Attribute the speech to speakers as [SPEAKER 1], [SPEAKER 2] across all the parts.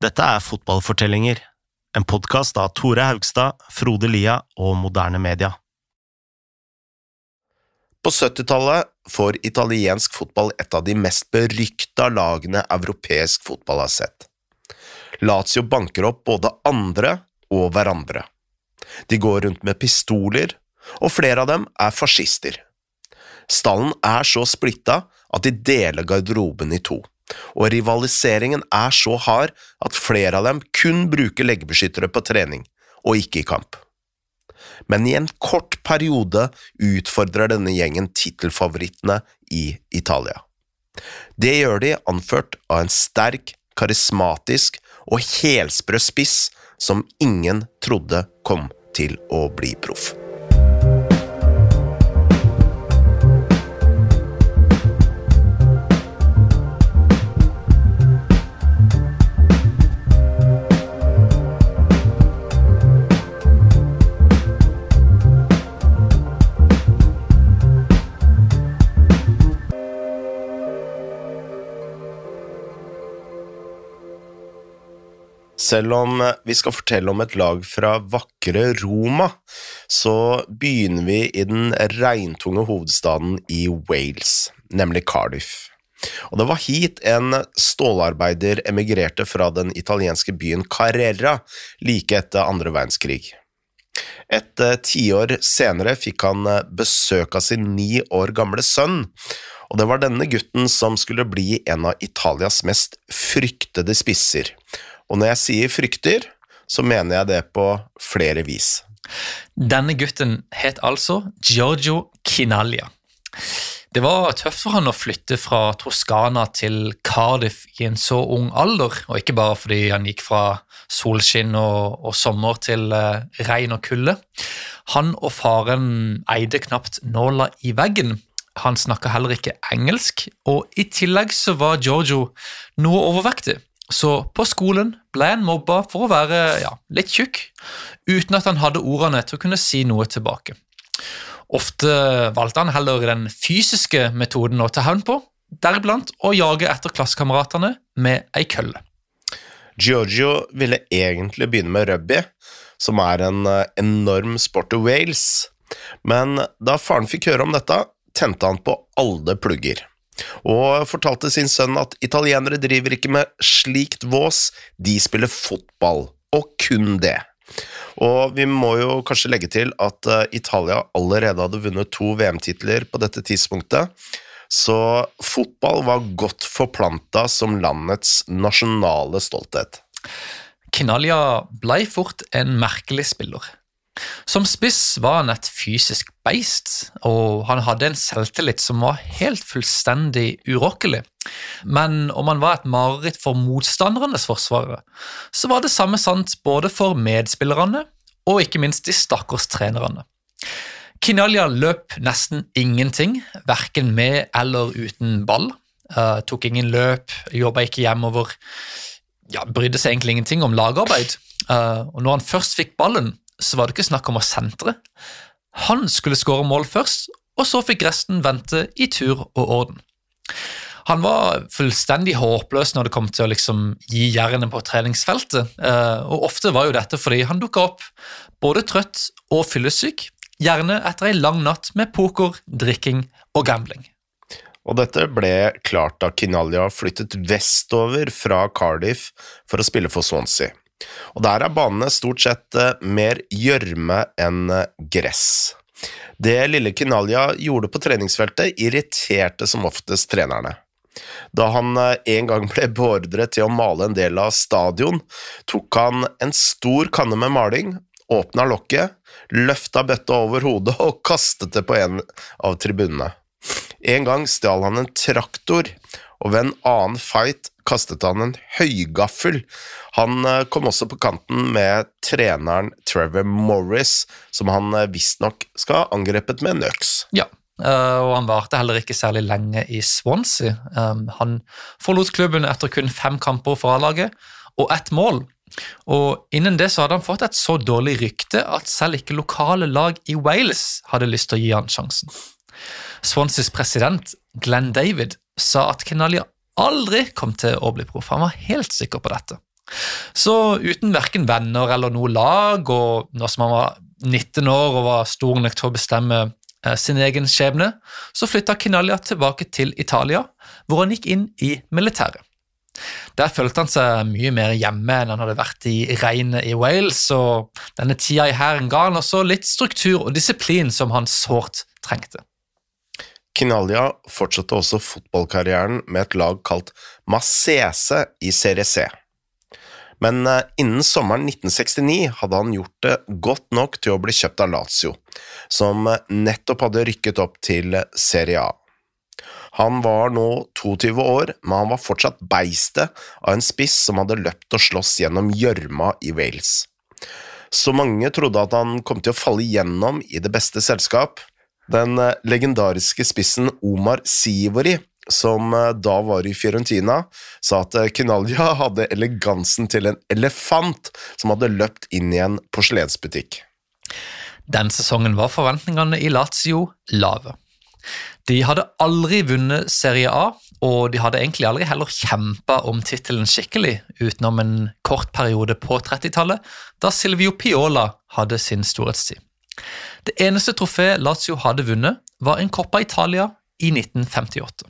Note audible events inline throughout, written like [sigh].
[SPEAKER 1] Dette er Fotballfortellinger, en podkast av Tore Haugstad, Frode Lia og Moderne Media. På 70-tallet får italiensk fotball et av de mest berykta lagene europeisk fotball har sett. Lazio banker opp både andre og hverandre. De går rundt med pistoler, og flere av dem er fascister. Stallen er så splitta at de deler garderoben i to og rivaliseringen er så hard at flere av dem kun bruker leggebeskyttere på trening, og ikke i kamp. Men i en kort periode utfordrer denne gjengen tittelfavorittene i Italia. Det gjør de anført av en sterk, karismatisk og helsprø spiss som ingen trodde kom til å bli proff. Selv om vi skal fortelle om et lag fra vakre Roma, så begynner vi i den regntunge hovedstaden i Wales, nemlig Cardiff. Og det var hit en stålarbeider emigrerte fra den italienske byen Carrera like etter andre verdenskrig. Et eh, tiår senere fikk han eh, besøk av sin ni år gamle sønn, og det var denne gutten som skulle bli en av Italias mest fryktede spisser, og når jeg sier frykter, så mener jeg det på flere vis.
[SPEAKER 2] Denne gutten het altså Giorgio Kinaglia. Det var tøft for han å flytte fra Toskana til Cardiff i en så ung alder, og ikke bare fordi han gikk fra solskinn og, og sommer til eh, regn og kulde. Han og faren eide knapt nåla i veggen. Han snakka heller ikke engelsk, og i tillegg så var Giorgio noe overvektig. Så på skolen ble han mobba for å være ja, litt tjukk, uten at han hadde ordene til å kunne si noe tilbake. Ofte valgte han heller den fysiske metoden å ta hevn på, deriblant å jage etter klassekameratene med ei kølle.
[SPEAKER 1] Giorgio ville egentlig begynne med rugby, som er en eh, enorm sport i Wales, men da faren fikk høre om dette, tente han på alle plugger og fortalte sin sønn at italienere driver ikke med slikt vås, de spiller fotball, og kun det. Og vi må jo kanskje legge til at eh, Italia allerede hadde vunnet to VM-titler på dette tidspunktet, så fotball var godt forplanta som landets nasjonale stolthet.
[SPEAKER 2] Kinalia ble fort en merkelig spiller. Som spiss var han et fysisk beist, og han hadde en selvtillit som var helt fullstendig urokkelig. Men om han var et mareritt for motstandernes forsvarere, så var det samme sant både for medspillerne og ikke minst de stakkars trenerne. Kinalja løp nesten ingenting, verken med eller uten ball. Uh, tok ingen løp, jobba ikke hjemover. Ja, brydde seg egentlig ingenting om lagarbeid. Uh, og når han først fikk ballen, så var det ikke snakk om å sentre. Han skulle skåre mål først, og så fikk resten vente i tur og orden. Han var fullstendig håpløs når det kom til å liksom gi jernet på treningsfeltet, eh, og ofte var jo dette fordi han dukka opp både trøtt og fyllesyk, gjerne etter ei lang natt med poker, drikking og gambling.
[SPEAKER 1] Og dette ble klart da Kinalia flyttet vestover fra Cardiff for å spille for Swansea. Og der er banene stort sett eh, mer gjørme enn eh, gress. Det lille Kinalja gjorde på treningsfeltet, irriterte som oftest trenerne. Da han eh, en gang ble beordret til å male en del av stadion, tok han en stor kanne med maling, åpna lokket, løfta bøtta over hodet og kastet det på en av tribunene. En gang stjal han en traktor, og ved en annen fight kastet han en høygaffel. Han eh, kom også på kanten med treneren Trevor Morris, som han eh, visstnok skal ha angrepet med en øks.
[SPEAKER 2] Ja, eh, og han varte heller ikke særlig lenge i Swansea. Han forlot klubben etter kun fem kamper for A-laget og ett mål. Og Innen det så hadde han fått et så dårlig rykte at selv ikke lokale lag i Wales hadde lyst til å gi han sjansen. Swanseas president Glenn David sa at Kenalia aldri kom til å bli proff. Han var helt sikker på dette. Så uten verken venner eller noe lag, og nå som han var 19 år og var stor nok til å bestemme eh, sin egen skjebne, så flytta Kinalia tilbake til Italia, hvor han gikk inn i militæret. Der følte han seg mye mer hjemme enn han hadde vært i regnet i Wales, og denne tida i hæren ga han også litt struktur og disiplin som han sårt trengte.
[SPEAKER 1] Kinalja fortsatte også fotballkarrieren med et lag kalt Massese i Serie C. Men eh, innen sommeren 1969 hadde han gjort det godt nok til å bli kjøpt av Lazio, som eh, nettopp hadde rykket opp til Serie A. Han var nå 22 år, men han var fortsatt beistet av en spiss som hadde løpt og slåss gjennom gjørma i Wales. Så mange trodde at han kom til å falle igjennom i det beste selskap. Den eh, legendariske spissen Omar Sivori som eh, da var i Fiorentina, sa at Kinalja [laughs] hadde elegansen til en elefant som hadde løpt inn i en porselensbutikk.
[SPEAKER 2] Den sesongen var forventningene i Lazio lave. De hadde aldri vunnet Serie A, og de hadde egentlig aldri heller kjempa om tittelen skikkelig, utenom en kort periode på 30-tallet, da Silvio Piola hadde sin storhetstid. Det eneste trofé Lazio hadde vunnet, var en Coppa Italia i 1958.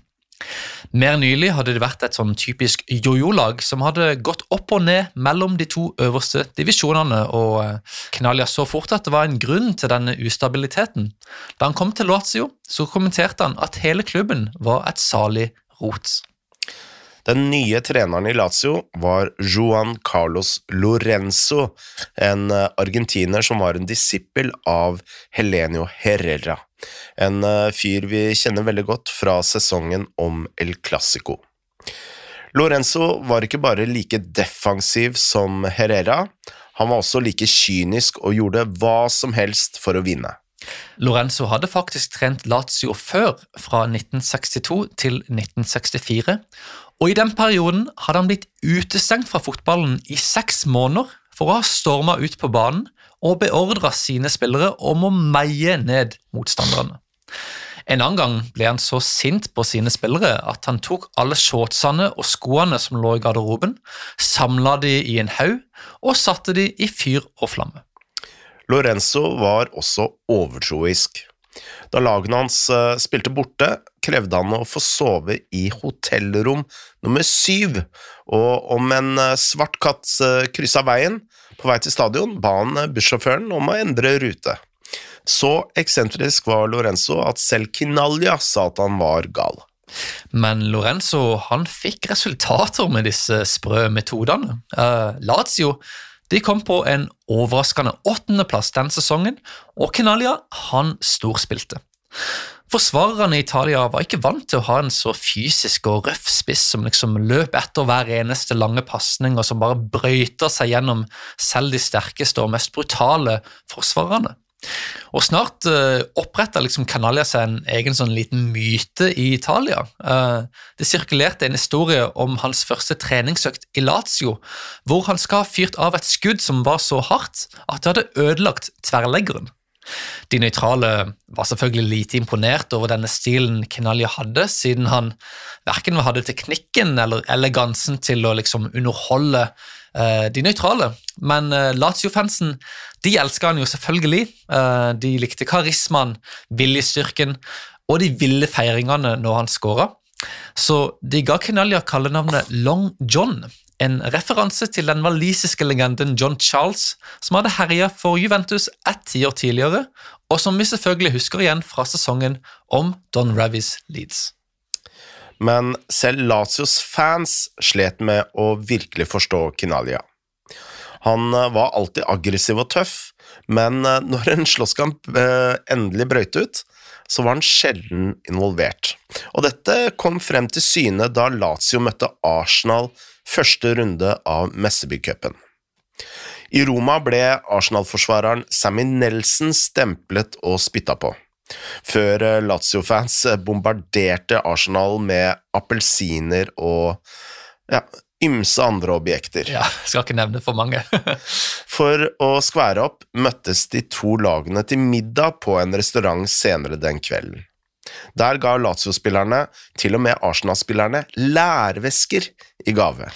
[SPEAKER 2] Mer nylig hadde det vært et sånn typisk jojo-lag som hadde gått opp og ned mellom de to øverste divisjonene, og eh, Knalja så fort at det var en grunn til denne ustabiliteten. Da han kom til Lazio, så kommenterte han at hele klubben var et salig rot.
[SPEAKER 1] Den nye treneren i Lazio var Juan Carlos Lorenzo, en eh, argentiner som var en disippel av Helenio Herrera en eh, fyr vi kjenner veldig godt fra sesongen om El Clásico. Lorenzo var ikke bare like defensiv som Herrera, han var også like kynisk og gjorde hva som helst for å vinne.
[SPEAKER 2] Lorenzo hadde faktisk trent Lazio før, fra 1962 til 1964, og i den perioden hadde han blitt utestengt fra fotballen i seks måneder for å ha storma ut på banen og beordra sine spillere om å meie ned motstanderne. En annen gang ble han så sint på sine spillere at han tok alle shortsene og skoene som lå i garderoben, samla de i en haug og satte de i fyr og flamme.
[SPEAKER 1] Lorenzo var også overtroisk. Da lagene hans eh, spilte borte, krevde han å få sove i hotellrom nummer syv, og om en eh, svart katt eh, kryssa veien, på vei til stadion ba han bussjåføren om å endre rute. Så eksentrisk var Lorenzo at selv Kinalja sa at han var gal.
[SPEAKER 2] Men Lorenzo han fikk resultater med disse sprø metodene. Uh, Lazio de kom på en overraskende åttendeplass den sesongen, og Kenalia han storspilte. Forsvarerne i Italia var ikke vant til å ha en så fysisk og røff spiss som liksom løp etter hver eneste lange pasning og som bare brøyta seg gjennom selv de sterkeste og mest brutale forsvarerne. Og snart uh, oppretta liksom Canaglia seg en egen sånn liten myte i Italia. Uh, det sirkulerte en historie om hans første treningsøkt i Lazio, hvor han skal ha fyrt av et skudd som var så hardt at det hadde ødelagt tverrleggeren. De nøytrale var selvfølgelig lite imponert over denne stilen Kinalja hadde, siden han verken hadde teknikken eller elegansen til å liksom underholde uh, de nøytrale. Men uh, Lazio-fansen de elska han jo selvfølgelig. Uh, de likte karismaen, viljestyrken og de ville feiringene når han skåra. Så de ga Kinalja kallenavnet Long John, en referanse til den walisiske legenden John Charles, som hadde herja for Juventus ett tiår tidligere, og som vi selvfølgelig husker igjen fra sesongen om Don Ravis Leeds.
[SPEAKER 1] Men selv Lazios fans slet med å virkelig forstå Kinalia. Han eh, var alltid aggressiv og tøff, men eh, når en slåsskamp eh, endelig brøyt ut, så var han sjelden involvert. Og dette kom frem til syne da Lazio møtte Arsenal første runde av Messeby-cupen. I Roma ble Arsenal-forsvareren Sammy Nelson stemplet og spytta på, før eh, Lazio-fans bombarderte Arsenal med appelsiner og ja, ymse andre objekter.
[SPEAKER 2] Ja, skal ikke nevne for mange. [laughs]
[SPEAKER 1] for å skvære opp møttes de to lagene til middag på en restaurant senere den kvelden. Der ga Lazio-spillerne, til og med Arsenal-spillerne, lærvesker i gave.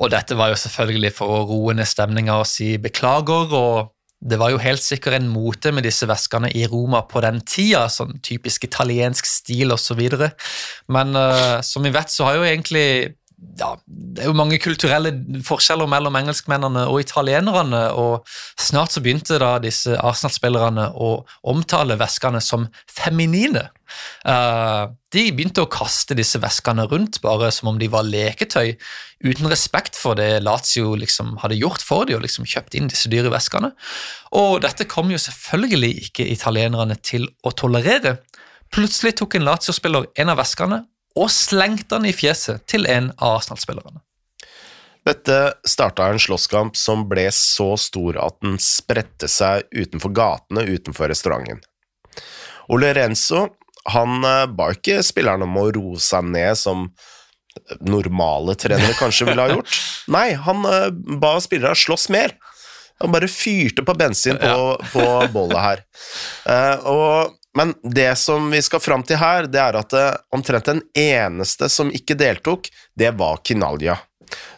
[SPEAKER 2] Og dette var jo selvfølgelig for å roe ned stemninga og si beklager. og det var jo helt sikkert en mote med disse veskene i Roma på den tida, sånn typisk italiensk stil osv. Men uh, som vi vet, så har jo egentlig ja, det er jo mange kulturelle forskjeller mellom engelskmennene og italienerne, og snart så begynte da disse Arsenal-spillerne å omtale veskene som feminine. Uh, de begynte å kaste disse veskene rundt bare som om de var leketøy, uten respekt for det Lazio liksom hadde gjort for dem og liksom kjøpt inn disse dyre veskene. Og dette kom jo selvfølgelig ikke italienerne til å tolerere. Plutselig tok en Lazio-spiller en av veskene og slengte han i fjeset til en av Arsenal-spillerne.
[SPEAKER 1] Dette starta en slåsskamp som ble så stor at den spredte seg utenfor gatene utenfor restauranten. Og Lorenzo han eh, ba ikke spilleren om å roe seg ned som normale trenere kanskje ville ha [laughs] gjort. Nei, han eh, ba spillerne slåss mer. Han bare fyrte på bensin på, ja. på bollet her. Uh, og men det som vi skal fram til her, det er at det, omtrent den eneste som ikke deltok, det var Kinalja.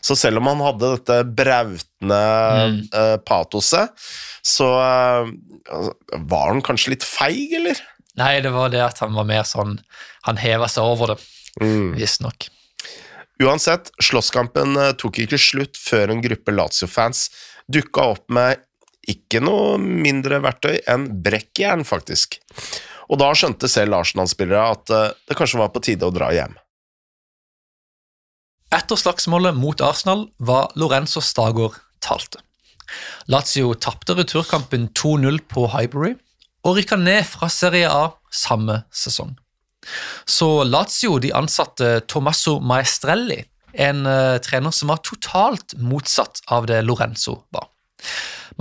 [SPEAKER 1] Så selv om han hadde dette brautende mm. uh, patoset, så uh, var han kanskje litt feig, eller?
[SPEAKER 2] Nei, det var det at han var mer sånn Han heva seg over det, mm. visstnok.
[SPEAKER 1] Uansett, slåsskampen tok ikke slutt før en gruppe Lazio-fans dukka opp med ikke noe mindre verktøy enn brekkjern, faktisk. Og da skjønte selv Arsenal-spillere at eh, det kanskje var på tide å dra hjem.
[SPEAKER 2] Etter slagsmålet mot Arsenal var Lorenzo Stagor talte. Lazio tapte returkampen 2-0 på Highbury og rykka ned fra Serie A samme sesong. Så Lazio de ansatte Tommaso Maestrelli, en uh, trener som var totalt motsatt av det Lorenzo var.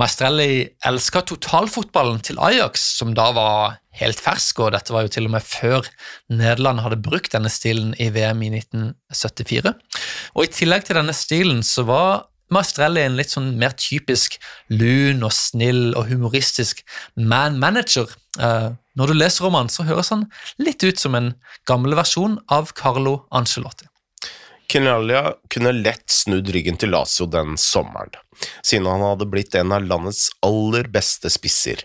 [SPEAKER 2] Maestrelli elska totalfotballen til Ajax, som da var helt fersk, og dette var jo til og med før Nederland hadde brukt denne stilen i VM i 1974. Og I tillegg til denne stilen så var Maestrelli en litt sånn mer typisk lun og snill og humoristisk man-manager. Uh, når du leser om han, så høres han litt ut som en gammel versjon av Carlo Angelotti.
[SPEAKER 1] Kinalia kunne lett snudd ryggen til Lazio den sommeren, siden han hadde blitt en av landets aller beste spisser.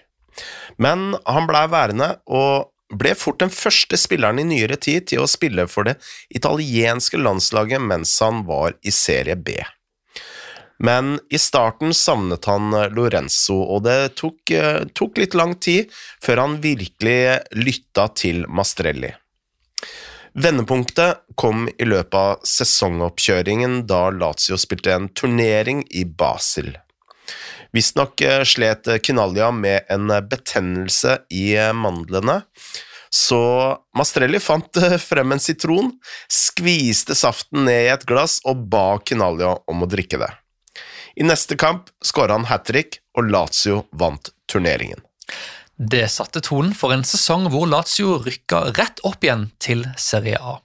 [SPEAKER 1] Men han blei værende, og ble fort den første spilleren i nyere tid til å spille for det italienske landslaget mens han var i Serie B. Men i starten savnet han Lorenzo, og det tok, eh, tok litt lang tid før han virkelig lytta til Mastrelli. Vendepunktet kom i løpet av sesongoppkjøringen da Lazio spilte en turnering i Basel. Visstnok eh, slet Kinalia med en betennelse i mandlene, så Mastrelli fant eh, frem en sitron, skviste saften ned i et glass og ba Kinalia om å drikke det. I neste kamp skåra han hat trick, og Lazio vant turneringen.
[SPEAKER 2] Det satte tonen for en sesong hvor Lazio rykka rett opp igjen til Serie A.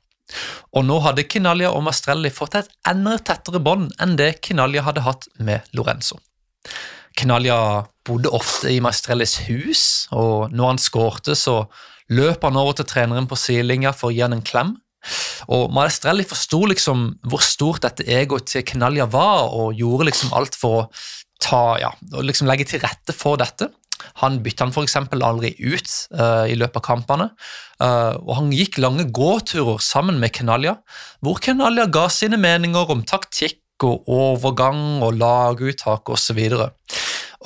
[SPEAKER 2] Og nå hadde Kinalia og Mastrelli fått et enda tettere bånd enn det Kinalia hadde hatt med Lorenzo. Kinalia bodde ofte i Mastrellis hus, og når han skårte, så løp han over til treneren på sidelinja for å gi han en klem. Og Maestrelli forsto liksom hvor stort dette egoet til Kinalia var, og gjorde liksom alt for å ta, ja, liksom legge til rette for dette. Han bytta han f.eks. aldri ut uh, i løpet av kampene. Uh, og Han gikk lange gåturer sammen med Kenalja, hvor Kenalja ga sine meninger om taktikk og overgang og laguttak osv.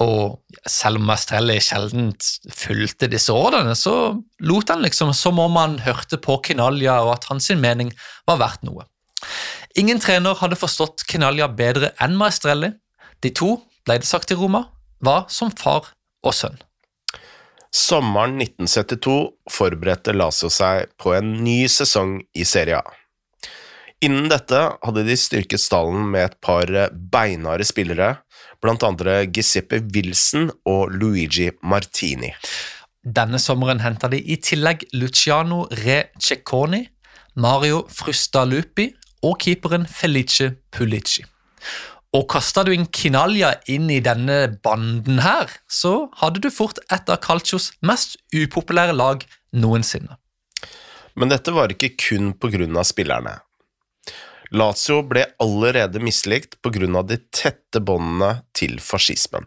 [SPEAKER 2] Og selv om Mastrelli sjelden fulgte disse ordene, så lot han liksom som om han hørte på Kenalja og at hans mening var verdt noe. Ingen trener hadde forstått Kenalja bedre enn Maestrelli. De to, ble det sagt i Roma, var som far og sønn.
[SPEAKER 1] Sommeren 1972 forberedte Lazio seg på en ny sesong i Serie A. Innen dette hadde de styrket stallen med et par beinharde spillere, blant andre Giuseppe Wilson og Luigi Martini.
[SPEAKER 2] Denne sommeren henta de i tillegg Luciano Re Cecconi, Mario Frustalupi og keeperen Felice Pulici. Og kasta du en Kinalja inn i denne banden her, så hadde du fort et av Calcios mest upopulære lag noensinne.
[SPEAKER 1] Men dette var ikke kun av spillerne. Lazio ble allerede mislikt av de tette båndene til fascismen.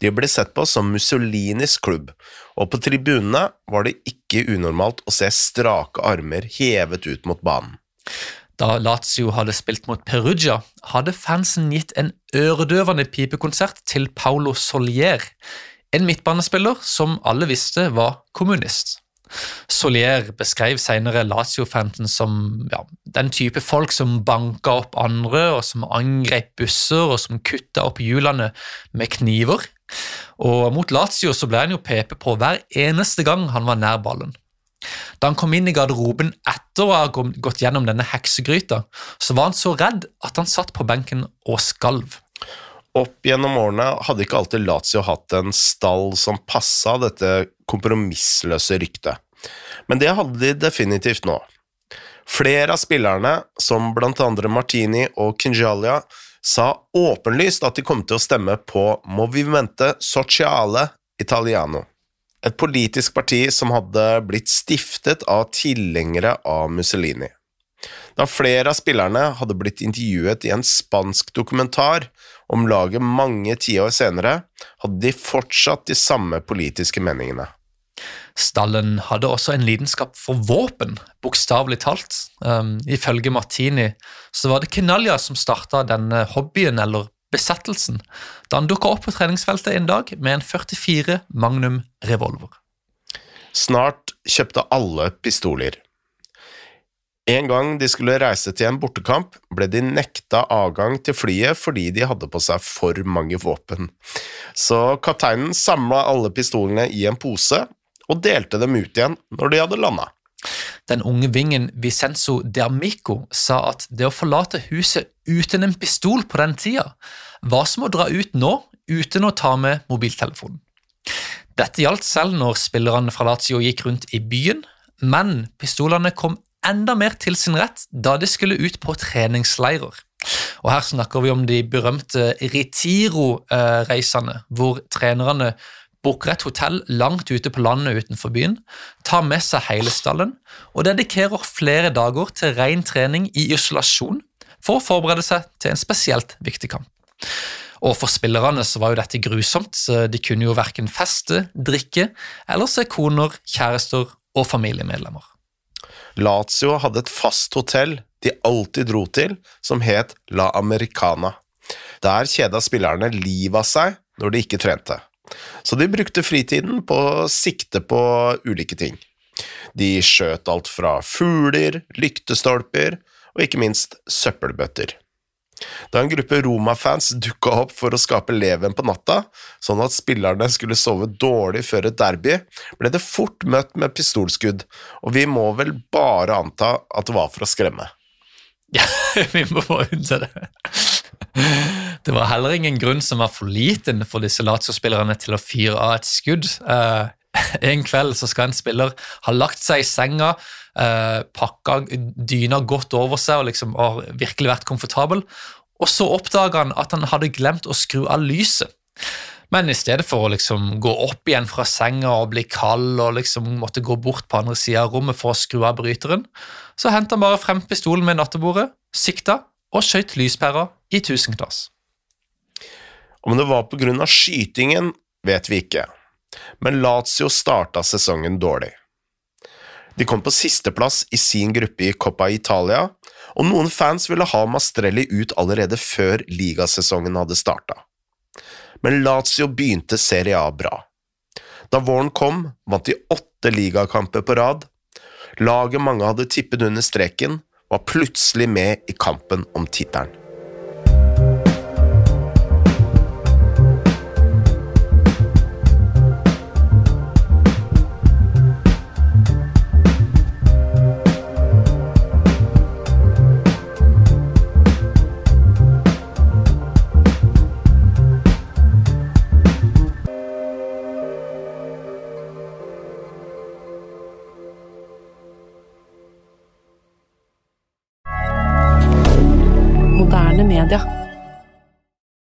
[SPEAKER 1] De ble sett på som Mussolinis klubb, og på tribunene var det ikke unormalt å se strake armer hevet ut mot banen.
[SPEAKER 2] Da Lazio hadde spilt mot Perugia, hadde fansen gitt en øredøvende pipekonsert til Paulo Solier, en midtbanespiller som alle visste var kommunist. Solier beskrev senere Lazio-fansen som ja, den type folk som banka opp andre, og som angrep busser og som kutta opp hjulene med kniver. Og Mot Lazio så ble han jo PP på hver eneste gang han var nær ballen. Da han kom inn i garderoben etter å ha gått gjennom denne heksegryta, så var han så redd at han satt på benken og skalv.
[SPEAKER 1] Opp gjennom årene hadde ikke alltid Lazio hatt en stall som passa dette kompromissløse ryktet, men det hadde de definitivt nå. Flere av spillerne, som blant andre Martini og Kinjalia, sa åpenlyst at de kom til å stemme på Movimento Sociale Italiano, et politisk parti som hadde blitt stiftet av tilhengere av Mussolini. Da flere av spillerne hadde blitt intervjuet i en spansk dokumentar om laget mange tiår senere, hadde de fortsatt de samme politiske meningene.
[SPEAKER 2] Stallen hadde også en lidenskap for våpen, bokstavelig talt. Um, ifølge Martini så var det Kinalja som starta denne hobbyen, eller besettelsen, da han dukka opp på treningsfeltet en dag med en 44 Magnum revolver.
[SPEAKER 1] Snart kjøpte alle pistoler. En gang de skulle reise til en bortekamp, ble de nekta adgang til flyet fordi de hadde på seg for mange våpen. Så kapteinen samla alle pistolene i en pose og delte dem ut igjen når de hadde landa.
[SPEAKER 2] Den unge vingen Vicenzo D'Amico sa at det å forlate huset uten en pistol på den tida var som å dra ut nå uten å ta med mobiltelefonen. Dette gjaldt selv når spillerne fra Lazio gikk rundt i byen, men pistolene kom enda mer til sin rett da de skulle ut på treningsleirer. Og Her snakker vi om de berømte Retiro-reisene, hvor trenerne booker et hotell langt ute på landet utenfor byen, tar med seg hele stallen og dedikerer flere dager til ren trening i isolasjon for å forberede seg til en spesielt viktig kamp. Og For spillerne så var jo dette grusomt. De kunne jo verken feste, drikke eller se koner, kjærester og familiemedlemmer.
[SPEAKER 1] Lazio hadde et fast hotell de alltid dro til, som het La Americana. Der kjeda spillerne livet av seg når de ikke trente så de brukte fritiden på å sikte på ulike ting. De skjøt alt fra fugler, lyktestolper og ikke minst søppelbøtter. Da en gruppe Roma-fans dukka opp for å skape leven på natta, sånn at spillerne skulle sove dårlig før et derby, ble det fort møtt med pistolskudd, og vi må vel bare anta at det var for å skremme.
[SPEAKER 2] Ja, [laughs] vi må bare unnse det. Det var heller ingen grunn som var for liten for disse Lazio-spillerne til å fyre av et skudd. Uh, [laughs] en kveld så skal en spiller ha lagt seg i senga, uh, pakka dyna godt over seg og liksom har virkelig vært komfortabel. Og så oppdager han at han hadde glemt å skru av lyset. Men i stedet for å liksom gå opp igjen fra senga og bli kald og liksom måtte gå bort på andre sida av rommet for å skru av bryteren, så henta han bare frem pistolen med nattebordet, sikta og skjøt lyspæra i tusenklass.
[SPEAKER 1] Om det var på grunn av skytingen, vet vi ikke, men Lazio starta sesongen dårlig. De kom på sisteplass i sin gruppe i Coppa Italia, og noen fans ville ha Mastrelli ut allerede før ligasesongen hadde starta. Men Lazio begynte Serie A bra. Da våren kom, vant de åtte ligakamper på rad. Laget mange hadde tippet under streken, var plutselig med i kampen om tittelen.